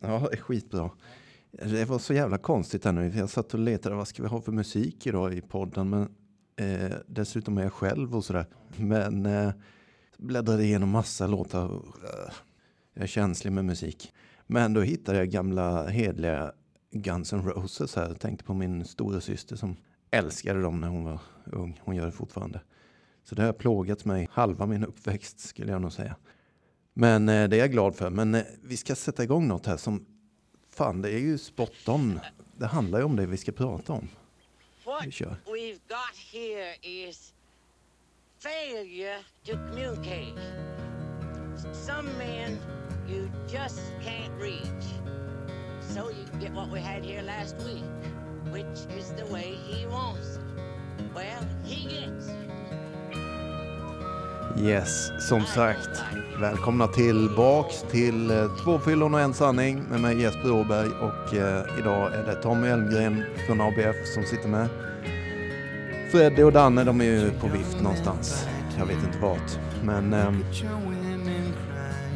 Ja, skitbra. Det var så jävla konstigt här nu. Jag satt och letade vad ska vi ha för musik idag i podden. Men eh, dessutom är jag själv och sådär. Men eh, bläddrade igenom massa låtar. Jag är känslig med musik. Men då hittade jag gamla hedliga Guns N' Roses här. Jag tänkte på min stora syster som älskade dem när hon var ung. Hon gör det fortfarande. Så det har plågat mig halva min uppväxt skulle jag nog säga. Men eh, det är jag glad för. Men eh, vi ska sätta igång något här som fan, det är ju spot on. Det handlar ju om det vi ska prata om. Vi kör. we've got here is failure to communicate. Some men you just can't reach. So you get what we had here last week, which is the way he wants it. Well, he gets it. Yes, som sagt. Välkomna tillbaks till eh, Två fyllon och en sanning med mig Jesper Åberg och eh, idag är det Tommy Elmgren från ABF som sitter med. Freddy och Danne de är ju på vift någonstans. Jag vet inte vart. Men eh,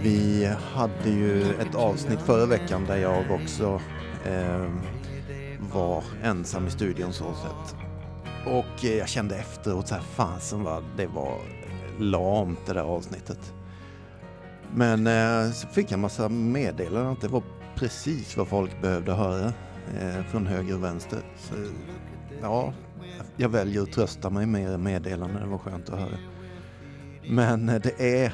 vi hade ju ett avsnitt förra veckan där jag också ehm, var ensam i studion så sett. Och eh, jag kände efteråt så här, fasen vad det var lamt det där avsnittet. Men eh, så fick jag en massa meddelanden att det var precis vad folk behövde höra eh, från höger och vänster. Så, ja, jag väljer att trösta mig med meddelanden, det var skönt att höra. Men eh, det är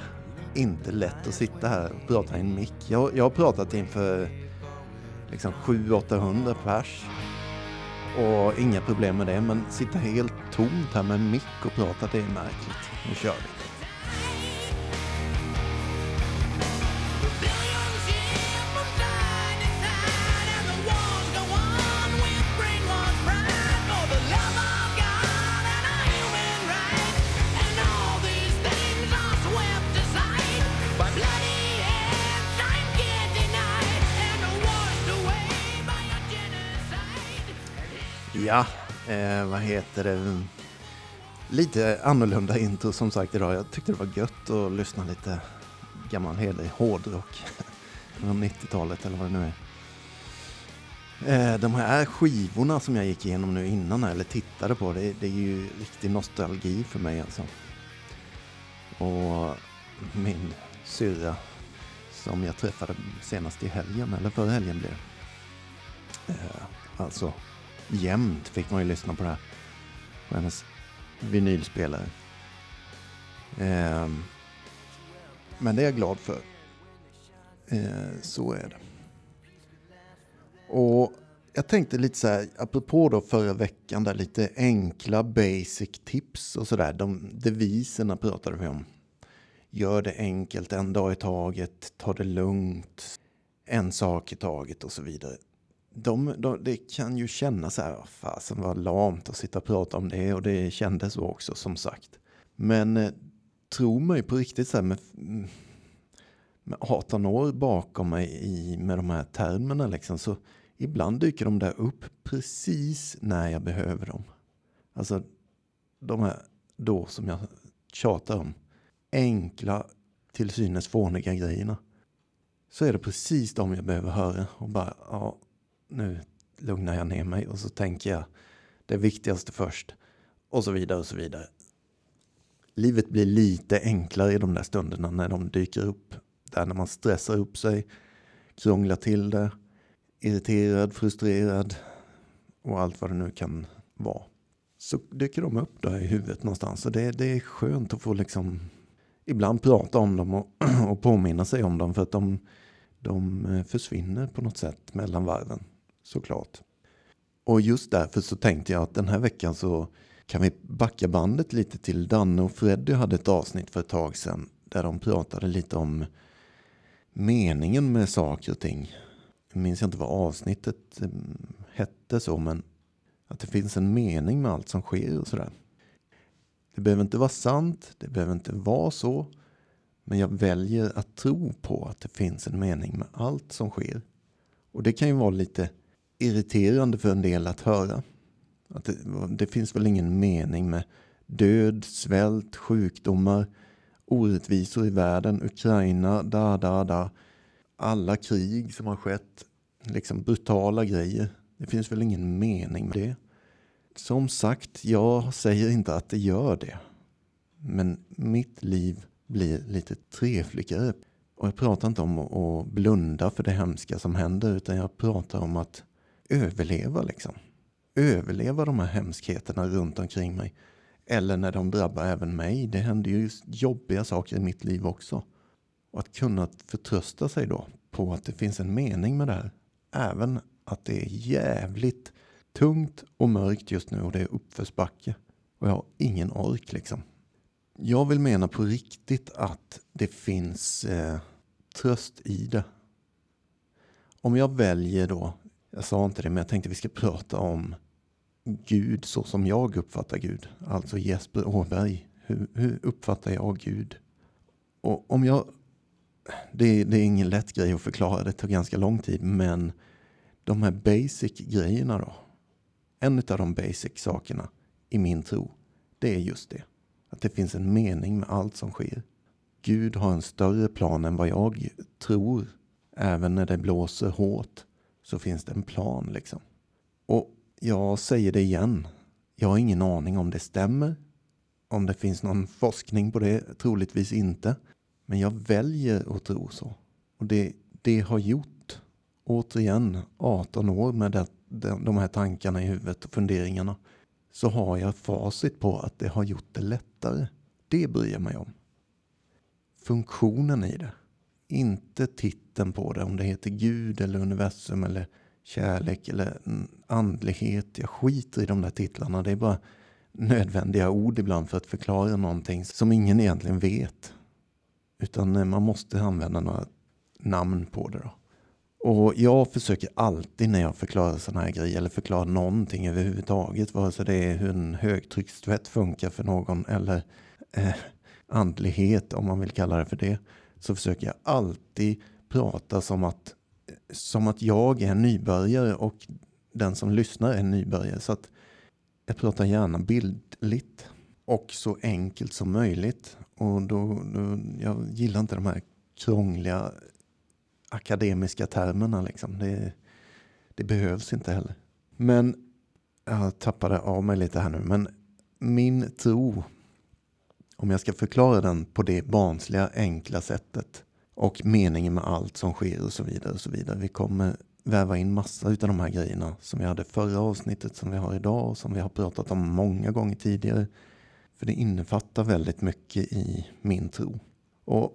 inte lätt att sitta här och prata i en mick. Jag, jag har pratat inför liksom 700-800 pers och inga problem med det, men sitta helt tomt här med en mick och prata, det är märkligt. Nu kör vi. Eh, vad heter det? Lite annorlunda intro som sagt idag. Jag tyckte det var gött att lyssna lite gammal hederlig hårdrock från 90-talet eller vad det nu är. Eh, de här skivorna som jag gick igenom nu innan eller tittade på, det, det är ju riktig nostalgi för mig alltså. Och min syrra som jag träffade senast i helgen, eller förra helgen blev det. Eh, alltså jämt fick man ju lyssna på det här. På hennes vinylspelare. Ehm, men det är jag glad för. Ehm, så är det. Och jag tänkte lite så här, apropå då förra veckan, där lite enkla basic tips och sådär. De deviserna pratade vi om. Gör det enkelt, en dag i taget, ta det lugnt, en sak i taget och så vidare de, de, det kan ju kännas så här, fasen vad lamt att sitta och prata om det och det kändes så också som sagt. Men eh, tro mig på riktigt så här med, mm, med 18 år bakom mig i, med de här termerna liksom så ibland dyker de där upp precis när jag behöver dem. Alltså de här då som jag tjatar om, enkla till synes fåniga grejerna. Så är det precis de jag behöver höra och bara, ja, nu lugnar jag ner mig och så tänker jag det viktigaste först och så vidare och så vidare. Livet blir lite enklare i de där stunderna när de dyker upp. Där när man stressar upp sig, krånglar till det, irriterad, frustrerad och allt vad det nu kan vara. Så dyker de upp där i huvudet någonstans och det, det är skönt att få liksom ibland prata om dem och, och påminna sig om dem för att de, de eh, försvinner på något sätt mellan varven såklart. Och just därför så tänkte jag att den här veckan så kan vi backa bandet lite till Danne och Freddy hade ett avsnitt för ett tag sedan där de pratade lite om meningen med saker och ting. Jag minns inte vad avsnittet mm, hette så men att det finns en mening med allt som sker och sådär. Det behöver inte vara sant, det behöver inte vara så. Men jag väljer att tro på att det finns en mening med allt som sker. Och det kan ju vara lite irriterande för en del att höra. Att det, det, finns väl ingen mening med död, svält, sjukdomar, orättvisor i världen, Ukraina, da, da, da. alla krig som har skett, liksom brutala grejer. Det finns väl ingen mening med det. Som sagt, jag säger inte att det gör det. Men mitt liv blir lite trevligare. Och jag pratar inte om att blunda för det hemska som händer, utan jag pratar om att överleva liksom. Överleva de här hemskheterna runt omkring mig. Eller när de drabbar även mig. Det händer ju jobbiga saker i mitt liv också. Och att kunna förtrösta sig då på att det finns en mening med det här. Även att det är jävligt tungt och mörkt just nu och det är uppförsbacke. Och jag har ingen ork liksom. Jag vill mena på riktigt att det finns eh, tröst i det. Om jag väljer då, jag sa inte det men jag tänkte vi ska prata om Gud så som jag uppfattar Gud. Alltså Jesper Åberg. Hur, hur uppfattar jag Gud? Och om jag... Det, det, är ingen lätt grej att förklara, det tar ganska lång tid. Men de här basic grejerna då. En av de basic sakerna i min tro, det är just det. Att det finns en mening med allt som sker. Gud har en större plan än vad jag tror. Även när det blåser hårt så finns det en plan liksom. Och jag säger det igen. Jag har ingen aning om det stämmer. Om det finns någon forskning på det, troligtvis inte. Men jag väljer att tro så. Och det, det har gjort, återigen, 18 år med det, de här tankarna i huvudet och funderingarna. Så har jag facit på att det har gjort det lättare. Det bryr jag mig om. Funktionen i det. Inte titeln på det, om det heter Gud eller universum eller kärlek eller andlighet. Jag skiter i de där titlarna. Det är bara nödvändiga ord ibland för att förklara någonting som ingen egentligen vet. Utan eh, man måste använda några namn på det. Då. Och jag försöker alltid när jag förklarar sådana här grejer eller förklarar någonting överhuvudtaget, vare sig det är hur en högtryckstvätt funkar för någon eller eh, andlighet om man vill kalla det för det, så försöker jag alltid prata som att som att jag är en nybörjare och den som lyssnar är en nybörjare. Så att jag pratar gärna bildligt och så enkelt som möjligt. Och då, då, jag gillar inte de här krångliga akademiska termerna. Liksom. Det, det behövs inte heller. Men jag tappade av mig lite här nu. Men min tro, om jag ska förklara den på det barnsliga enkla sättet, och meningen med allt som sker och så vidare. och så vidare. Vi kommer väva in massa av de här grejerna som vi hade förra avsnittet, som vi har idag och som vi har pratat om många gånger tidigare. För det innefattar väldigt mycket i min tro. Och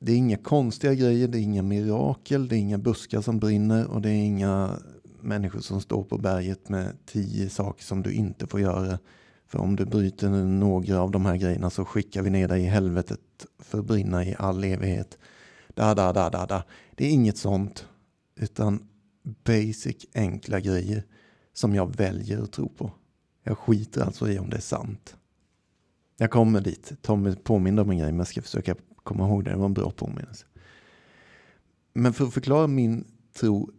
det är inga konstiga grejer, det är inga mirakel, det är inga buskar som brinner och det är inga människor som står på berget med tio saker som du inte får göra. För om du bryter några av de här grejerna så skickar vi ner dig i helvetet för att brinna i all evighet. Da, da, da, da, da. Det är inget sånt. Utan basic enkla grejer som jag väljer att tro på. Jag skiter alltså i om det är sant. Jag kommer dit. Tommy påminner om en grej men jag ska försöka komma ihåg det. Det var en bra påminnelse. Men för att förklara min tro.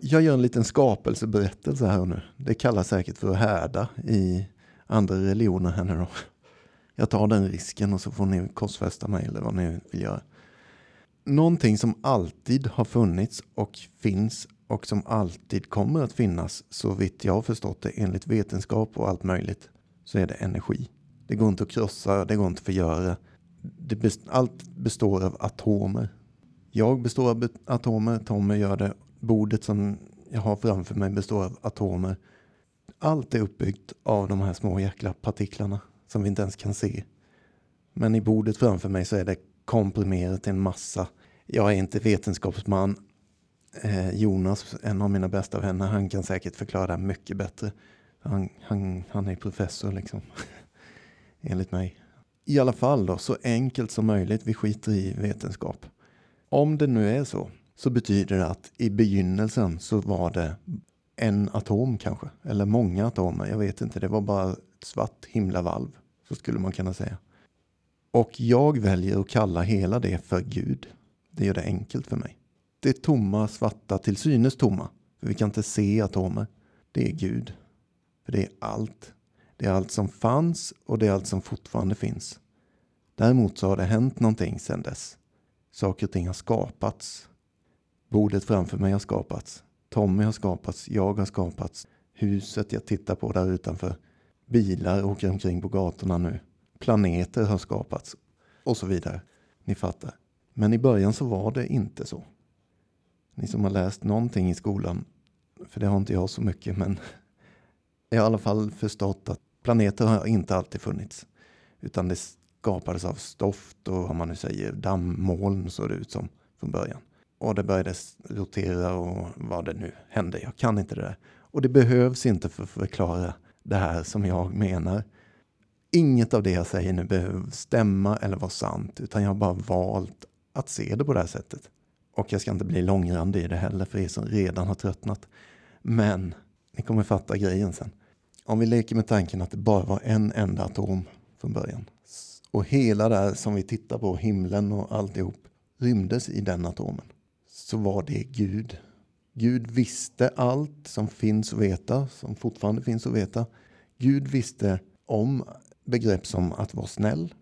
Jag gör en liten skapelseberättelse här nu. Det kallas säkert för att härda i andra religioner här nu då jag tar den risken och så får ni korsfästa mig eller vad ni vill göra. Någonting som alltid har funnits och finns och som alltid kommer att finnas så vitt jag har förstått det enligt vetenskap och allt möjligt så är det energi. Det går inte att krossa, det går inte att förgöra. Det best, allt består av atomer. Jag består av atomer, Tommy gör det. Bordet som jag har framför mig består av atomer. Allt är uppbyggt av de här små jäkla partiklarna som vi inte ens kan se. Men i bordet framför mig så är det komprimerat till en massa. Jag är inte vetenskapsman. Eh, Jonas, en av mina bästa vänner, han kan säkert förklara det här mycket bättre. Han, han, han är professor liksom. Enligt mig. I alla fall då, så enkelt som möjligt. Vi skiter i vetenskap. Om det nu är så, så betyder det att i begynnelsen så var det en atom kanske, eller många atomer. Jag vet inte, det var bara ett svart himlavalv, så skulle man kunna säga. Och jag väljer att kalla hela det för Gud. Det gör det enkelt för mig. Det tomma, svarta, till synes tomma, för vi kan inte se atomer. Det är Gud. För det är allt. Det är allt som fanns och det är allt som fortfarande finns. Däremot så har det hänt någonting sedan dess. Saker och ting har skapats. Bordet framför mig har skapats. Tommy har skapats. Jag har skapats. Huset jag tittar på där utanför. Bilar åker omkring på gatorna nu. Planeter har skapats. Och så vidare. Ni fattar. Men i början så var det inte så. Ni som har läst någonting i skolan, för det har inte jag så mycket, men jag har i alla fall förstått att planeter har inte alltid funnits. Utan det skapades av stoft och vad man nu säger, dammmoln såg det ut som från början. Och det började rotera och vad det nu hände. Jag kan inte det där. Och det behövs inte för att förklara det här som jag menar. Inget av det jag säger nu behöver stämma eller vara sant, utan jag har bara valt att se det på det här sättet. Och jag ska inte bli långrandig i det heller för er som redan har tröttnat. Men ni kommer fatta grejen sen. Om vi leker med tanken att det bara var en enda atom från början. Och hela det här som vi tittar på, himlen och alltihop, rymdes i den atomen. Så var det Gud. Gud visste allt som finns att veta, som fortfarande finns att veta. Gud visste om begrepp som att vara snäll,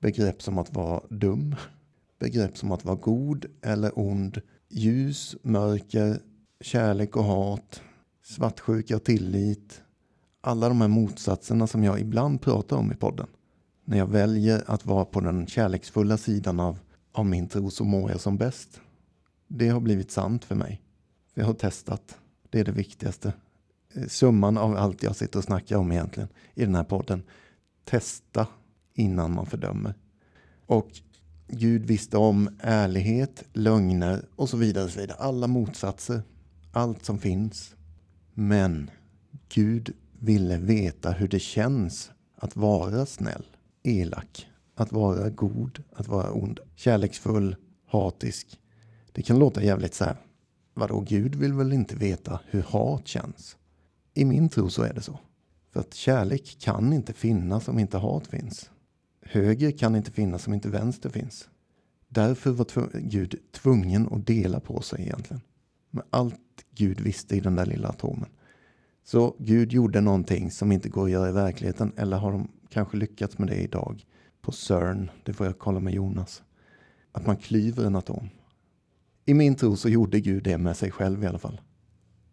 begrepp som att vara dum, begrepp som att vara god eller ond, ljus, mörker, kärlek och hat, svartsjuka och tillit. Alla de här motsatserna som jag ibland pratar om i podden. När jag väljer att vara på den kärleksfulla sidan av, av min tro så mår jag som bäst. Det har blivit sant för mig. Jag har testat. Det är det viktigaste. Eh, summan av allt jag sitter och snackar om egentligen i den här podden. Testa innan man fördömer. Och Gud visste om ärlighet, lögner och så vidare. Och så vidare. Alla motsatser. Allt som finns. Men Gud ville veta hur det känns att vara snäll, elak, att vara god, att vara ond, kärleksfull, hatisk. Det kan låta jävligt så här. Vadå, Gud vill väl inte veta hur hat känns? I min tro så är det så. För att kärlek kan inte finnas om inte hat finns. Höger kan inte finnas om inte vänster finns. Därför var Gud tvungen att dela på sig egentligen. Med allt Gud visste i den där lilla atomen. Så Gud gjorde någonting som inte går att göra i verkligheten. Eller har de kanske lyckats med det idag? På CERN, det får jag kolla med Jonas. Att man klyver en atom. I min tro så gjorde Gud det med sig själv i alla fall.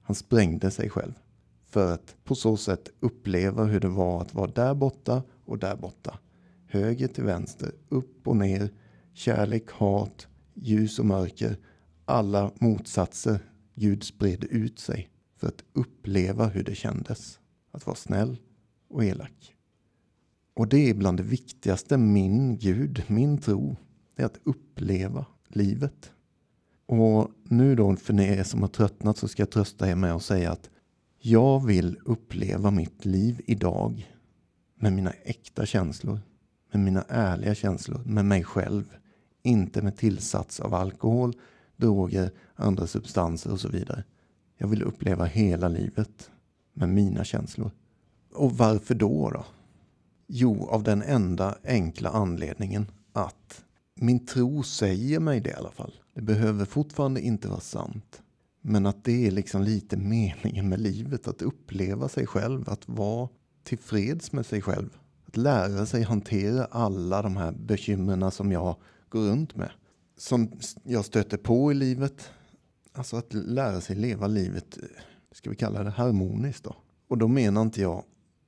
Han sprängde sig själv. För att på så sätt uppleva hur det var att vara där borta och där borta höger till vänster, upp och ner, kärlek, hat, ljus och mörker. Alla motsatser. Gud spred ut sig för att uppleva hur det kändes att vara snäll och elak. Och det är bland det viktigaste min Gud, min tro, det är att uppleva livet. Och nu då för er som har tröttnat så ska jag trösta er med att säga att jag vill uppleva mitt liv idag med mina äkta känslor med mina ärliga känslor, med mig själv. Inte med tillsats av alkohol, droger, andra substanser och så vidare. Jag vill uppleva hela livet med mina känslor. Och varför då? då? Jo, av den enda enkla anledningen att min tro säger mig det i alla fall. Det behöver fortfarande inte vara sant. Men att det är liksom lite meningen med livet, att uppleva sig själv, att vara tillfreds med sig själv att lära sig hantera alla de här bekymren som jag går runt med. Som jag stöter på i livet. Alltså att lära sig leva livet, ska vi kalla det harmoniskt då. Och då menar inte jag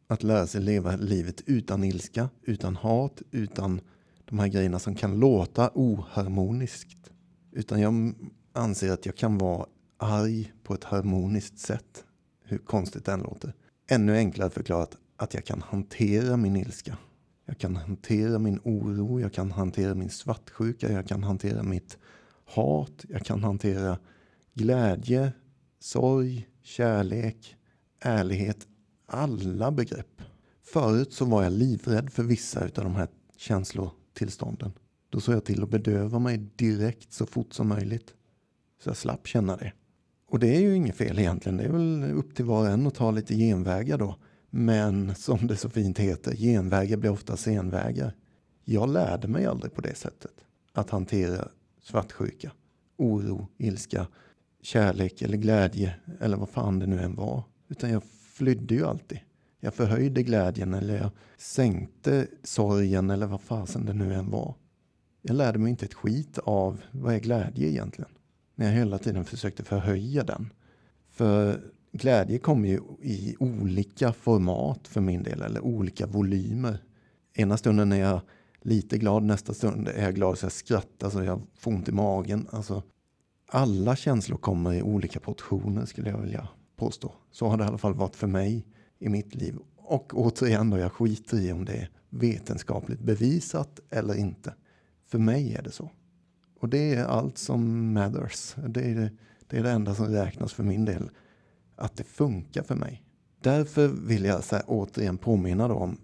att lära sig leva livet utan ilska, utan hat, utan de här grejerna som kan låta oharmoniskt. Utan jag anser att jag kan vara arg på ett harmoniskt sätt. Hur konstigt det än låter. Ännu enklare förklarat, att jag kan hantera min ilska. Jag kan hantera min oro, jag kan hantera min svartsjuka, jag kan hantera mitt hat, jag kan hantera glädje, sorg, kärlek, ärlighet. Alla begrepp. Förut så var jag livrädd för vissa av de här känslotillstånden. Då såg jag till att bedöva mig direkt så fort som möjligt. Så jag slapp känna det. Och det är ju inget fel egentligen. Det är väl upp till var och en att ta lite genvägar då. Men som det så fint heter, genvägar blir ofta senvägar. Jag lärde mig aldrig på det sättet att hantera svartsjuka, oro, ilska, kärlek eller glädje eller vad fan det nu än var. Utan jag flydde ju alltid. Jag förhöjde glädjen eller jag sänkte sorgen eller vad fasen det nu än var. Jag lärde mig inte ett skit av vad är glädje egentligen. När jag hela tiden försökte förhöja den. För glädje kommer ju i olika format för min del, eller olika volymer. Ena stunden är jag lite glad, nästa stund är jag glad så jag skrattar så jag får ont i magen. Alltså, alla känslor kommer i olika portioner skulle jag vilja påstå. Så har det i alla fall varit för mig i mitt liv. Och återigen då, jag skiter i om det är vetenskapligt bevisat eller inte. För mig är det så. Och det är allt som matters. Det är det, det, är det enda som räknas för min del. Att det funkar för mig. Därför vill jag så här, återigen påminna om,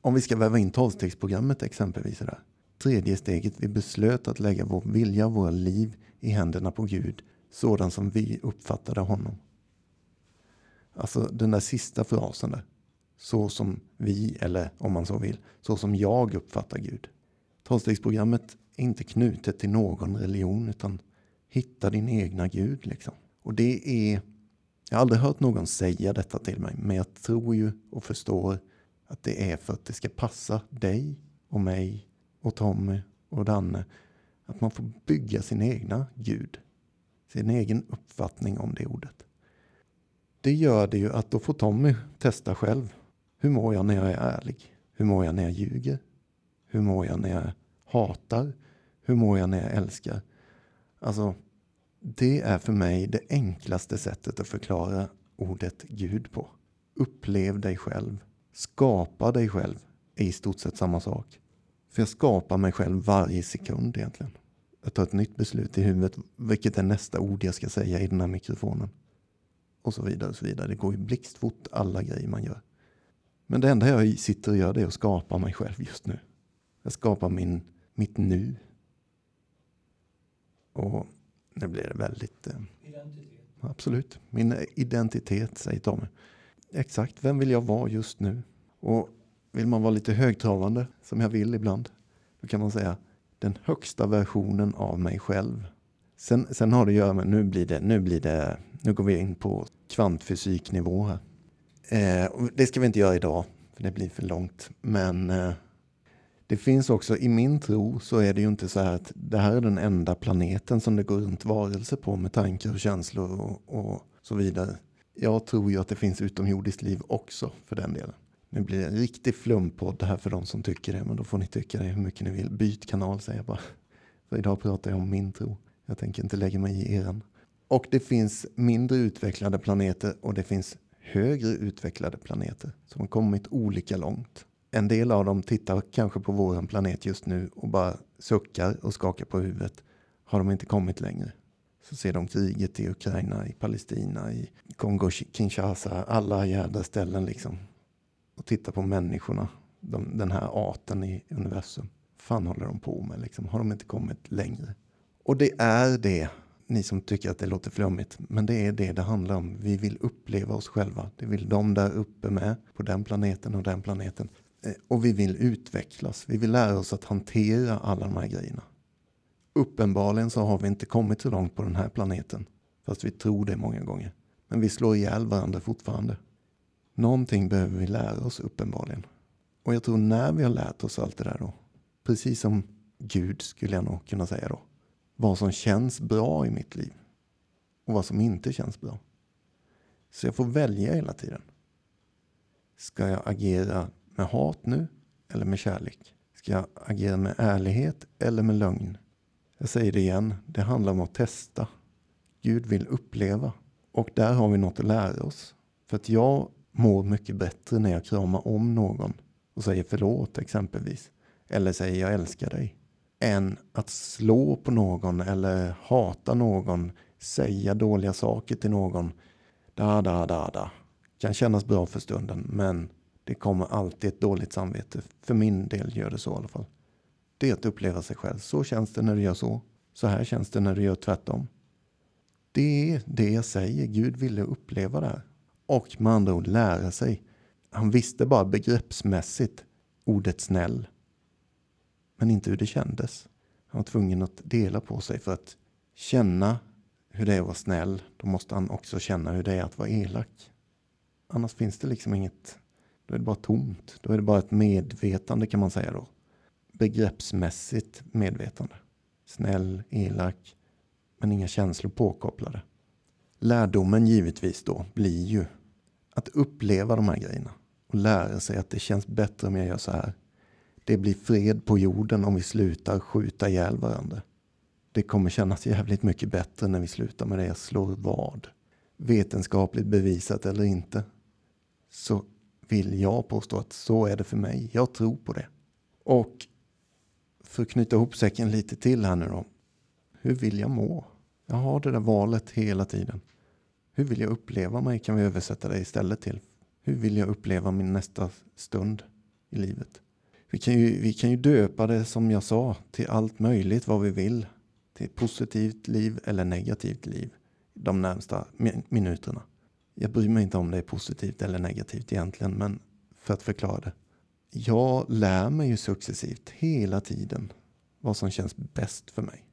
om vi ska väva in tolvstegsprogrammet exempelvis. Där. Tredje steget, vi beslöt att lägga vår vilja och våra liv i händerna på Gud, sådan som vi uppfattade honom. Alltså den där sista frasen där. Så som vi, eller om man så vill, så som jag uppfattar Gud. Tolvstegsprogrammet är inte knutet till någon religion utan hitta din egna Gud. Liksom. Och det är, jag har aldrig hört någon säga detta till mig, men jag tror ju och förstår att det är för att det ska passa dig och mig och Tommy och Danne. Att man får bygga sin egna Gud. Sin egen uppfattning om det ordet. Det gör det ju att då får Tommy testa själv. Hur mår jag när jag är ärlig? Hur mår jag när jag ljuger? Hur mår jag när jag hatar? Hur mår jag när jag älskar? Alltså, det är för mig det enklaste sättet att förklara ordet Gud på. Upplev dig själv. Skapa dig själv är i stort sett samma sak. För jag skapar mig själv varje sekund egentligen. Jag tar ett nytt beslut i huvudet. Vilket är nästa ord jag ska säga i den här mikrofonen? Och så vidare och så vidare. Det går ju blixtfort alla grejer man gör. Men det enda jag sitter och gör det är att skapa mig själv just nu. Jag skapar min, mitt nu. Och nu blir det väldigt... Eh, absolut. Min identitet, säger Tommy. Exakt, vem vill jag vara just nu? Och vill man vara lite högtravande, som jag vill ibland, då kan man säga den högsta versionen av mig själv. Sen, sen har det att göra med, nu blir det, nu blir det, nu går vi in på kvantfysiknivå här. Eh, det ska vi inte göra idag, för det blir för långt. Men eh, det finns också, i min tro så är det ju inte så här att det här är den enda planeten som det går runt varelser på med tankar och känslor och, och så vidare. Jag tror ju att det finns utomjordiskt liv också för den delen. Nu blir det en riktig flumpodd här för de som tycker det, men då får ni tycka det hur mycket ni vill. Byt kanal säger jag bara. För idag pratar jag om min tro. Jag tänker inte lägga mig i eran. Och det finns mindre utvecklade planeter och det finns högre utvecklade planeter som har kommit olika långt. En del av dem tittar kanske på vår planet just nu och bara suckar och skakar på huvudet. Har de inte kommit längre så ser de kriget i Ukraina, i Palestina, i Kongo, Kinshasa, alla jädra ställen liksom. Och tittar på människorna, de, den här arten i universum. fan håller de på med liksom? Har de inte kommit längre? Och det är det ni som tycker att det låter flummigt, men det är det det handlar om. Vi vill uppleva oss själva. Det vill de där uppe med, på den planeten och den planeten. Eh, och vi vill utvecklas. Vi vill lära oss att hantera alla de här grejerna. Uppenbarligen så har vi inte kommit så långt på den här planeten, fast vi tror det många gånger. Men vi slår ihjäl varandra fortfarande. Någonting behöver vi lära oss uppenbarligen. Och jag tror när vi har lärt oss allt det där då, precis som Gud skulle jag nog kunna säga då, vad som känns bra i mitt liv och vad som inte känns bra. Så jag får välja hela tiden. Ska jag agera med hat nu eller med kärlek? Ska jag agera med ärlighet eller med lögn? Jag säger det igen, det handlar om att testa. Gud vill uppleva. Och där har vi något att lära oss. För att jag mår mycket bättre när jag kramar om någon och säger förlåt exempelvis. Eller säger jag älskar dig än att slå på någon eller hata någon, säga dåliga saker till någon. Da, da, da, da. Kan kännas bra för stunden, men det kommer alltid ett dåligt samvete. För min del gör det så i alla fall. Det är att uppleva sig själv. Så känns det när du gör så. Så här känns det när du gör tvärtom. Det är det jag säger. Gud ville uppleva det här. Och med andra ord lära sig. Han visste bara begreppsmässigt ordet snäll men inte hur det kändes. Han var tvungen att dela på sig för att känna hur det är att vara snäll. Då måste han också känna hur det är att vara elak. Annars finns det liksom inget, då är det bara tomt. Då är det bara ett medvetande kan man säga då. begreppsmässigt medvetande. Snäll, elak, men inga känslor påkopplade. Lärdomen givetvis då blir ju att uppleva de här grejerna och lära sig att det känns bättre om jag gör så här. Det blir fred på jorden om vi slutar skjuta ihjäl varandra. Det kommer kännas jävligt mycket bättre när vi slutar med det. Jag slår vad. Vetenskapligt bevisat eller inte. Så vill jag påstå att så är det för mig. Jag tror på det. Och för att knyta ihop säcken lite till här nu då. Hur vill jag må? Jag har det där valet hela tiden. Hur vill jag uppleva mig kan vi översätta det istället till. Hur vill jag uppleva min nästa stund i livet? Vi kan, ju, vi kan ju döpa det som jag sa till allt möjligt vad vi vill. Till positivt liv eller negativt liv de närmsta minuterna. Jag bryr mig inte om det är positivt eller negativt egentligen, men för att förklara det. Jag lär mig ju successivt hela tiden vad som känns bäst för mig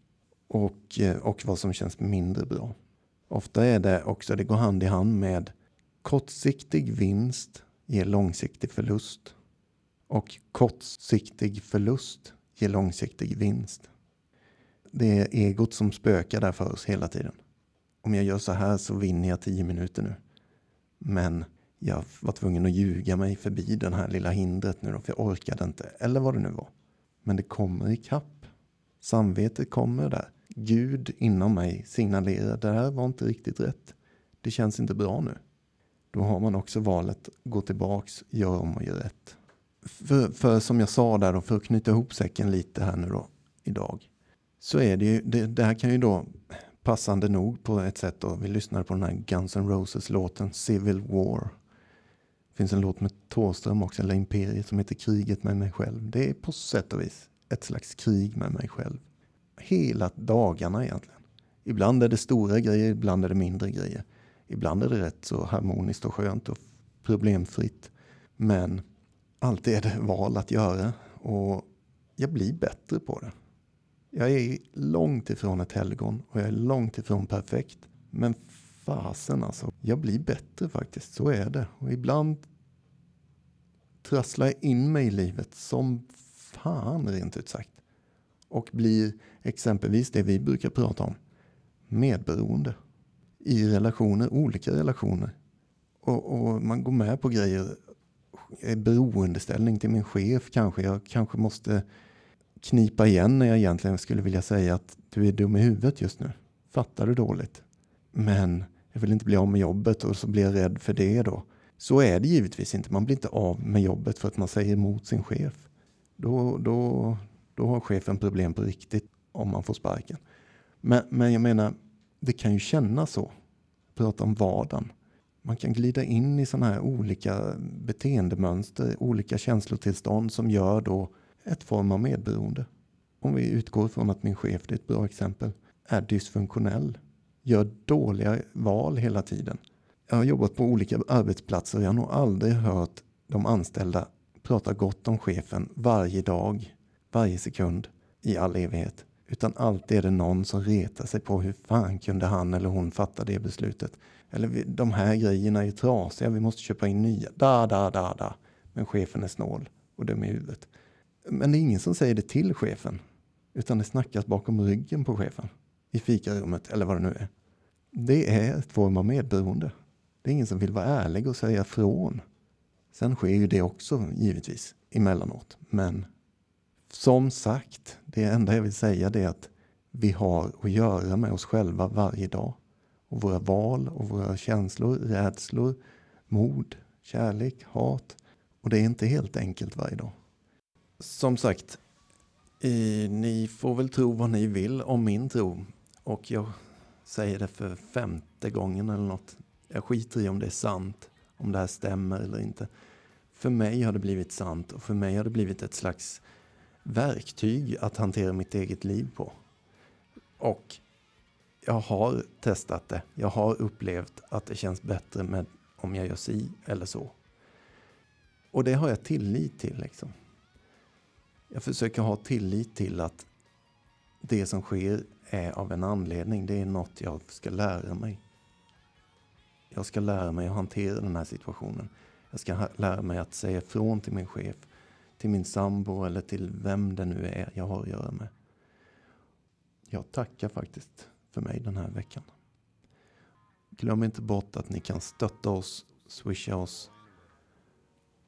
och, eh, och vad som känns mindre bra. Ofta är det också, det går hand i hand med kortsiktig vinst ger långsiktig förlust och kortsiktig förlust ger långsiktig vinst. Det är egot som spökar där för oss hela tiden. Om jag gör så här så vinner jag tio minuter nu. Men jag var tvungen att ljuga mig förbi den här lilla hindret nu då, för jag orkade inte. Eller vad det nu var. Men det kommer ikapp. Samvetet kommer där. Gud inom mig signalerar det här var inte riktigt rätt. Det känns inte bra nu. Då har man också valet gå tillbaks, gör om och gör rätt. För, för som jag sa där då, för att knyta ihop säcken lite här nu då idag. Så är det ju, det, det här kan ju då passande nog på ett sätt då. Vi lyssnade på den här Guns N' Roses låten Civil War. Det finns en låt med Thåström också, eller Imperiet, som heter Kriget med mig själv. Det är på sätt och vis ett slags krig med mig själv. Hela dagarna egentligen. Ibland är det stora grejer, ibland är det mindre grejer. Ibland är det rätt så harmoniskt och skönt och problemfritt. Men alltid är det val att göra och jag blir bättre på det. Jag är långt ifrån ett helgon och jag är långt ifrån perfekt. Men fasen alltså, jag blir bättre faktiskt. Så är det. Och ibland trasslar jag in mig i livet som fan rent ut sagt. Och blir exempelvis det vi brukar prata om, medberoende. I relationer, olika relationer. Och, och man går med på grejer, eh, beroendeställning till min chef kanske. Jag kanske måste knipa igen när jag egentligen skulle vilja säga att du är dum i huvudet just nu. Fattar du dåligt? Men jag vill inte bli av med jobbet och så blir jag rädd för det då. Så är det givetvis inte. Man blir inte av med jobbet för att man säger emot sin chef. Då, då, då har chefen problem på riktigt om man får sparken. Men, men jag menar, det kan ju kännas så. Prata om vardagen. Man kan glida in i sådana här olika beteendemönster, olika känslotillstånd som gör då ett form av medberoende. Om vi utgår från att min chef, det är ett bra exempel, är dysfunktionell, gör dåliga val hela tiden. Jag har jobbat på olika arbetsplatser och jag har nog aldrig hört de anställda prata gott om chefen varje dag, varje sekund, i all evighet. Utan alltid är det någon som retar sig på hur fan kunde han eller hon fatta det beslutet. Eller de här grejerna är trasiga, vi måste köpa in nya. Da, da, da, da. Men chefen är snål och dum i huvudet. Men det är ingen som säger det till chefen. Utan det snackas bakom ryggen på chefen. I fikarummet eller vad det nu är. Det är ett form av medberoende. Det är ingen som vill vara ärlig och säga från. Sen sker ju det också givetvis emellanåt. Men som sagt, det enda jag vill säga det är att vi har att göra med oss själva varje dag. Och våra val och våra känslor, rädslor, mod, kärlek, hat. Och det är inte helt enkelt varje dag. Som sagt, eh, ni får väl tro vad ni vill om min tro. Och jag säger det för femte gången eller något. Jag skiter i om det är sant, om det här stämmer eller inte. För mig har det blivit sant och för mig har det blivit ett slags verktyg att hantera mitt eget liv på. Och jag har testat det. Jag har upplevt att det känns bättre med om jag gör si eller så. Och det har jag tillit till. Liksom. Jag försöker ha tillit till att det som sker är av en anledning. Det är något jag ska lära mig. Jag ska lära mig att hantera den här situationen. Jag ska lära mig att säga ifrån till min chef. till min sambo eller till vem det nu är jag har att göra med. Jag tackar faktiskt för mig den här veckan. Glöm inte bort att ni kan stötta oss, swisha oss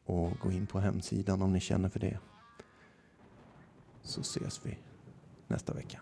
och gå in på hemsidan om ni känner för det. Så ses vi nästa vecka.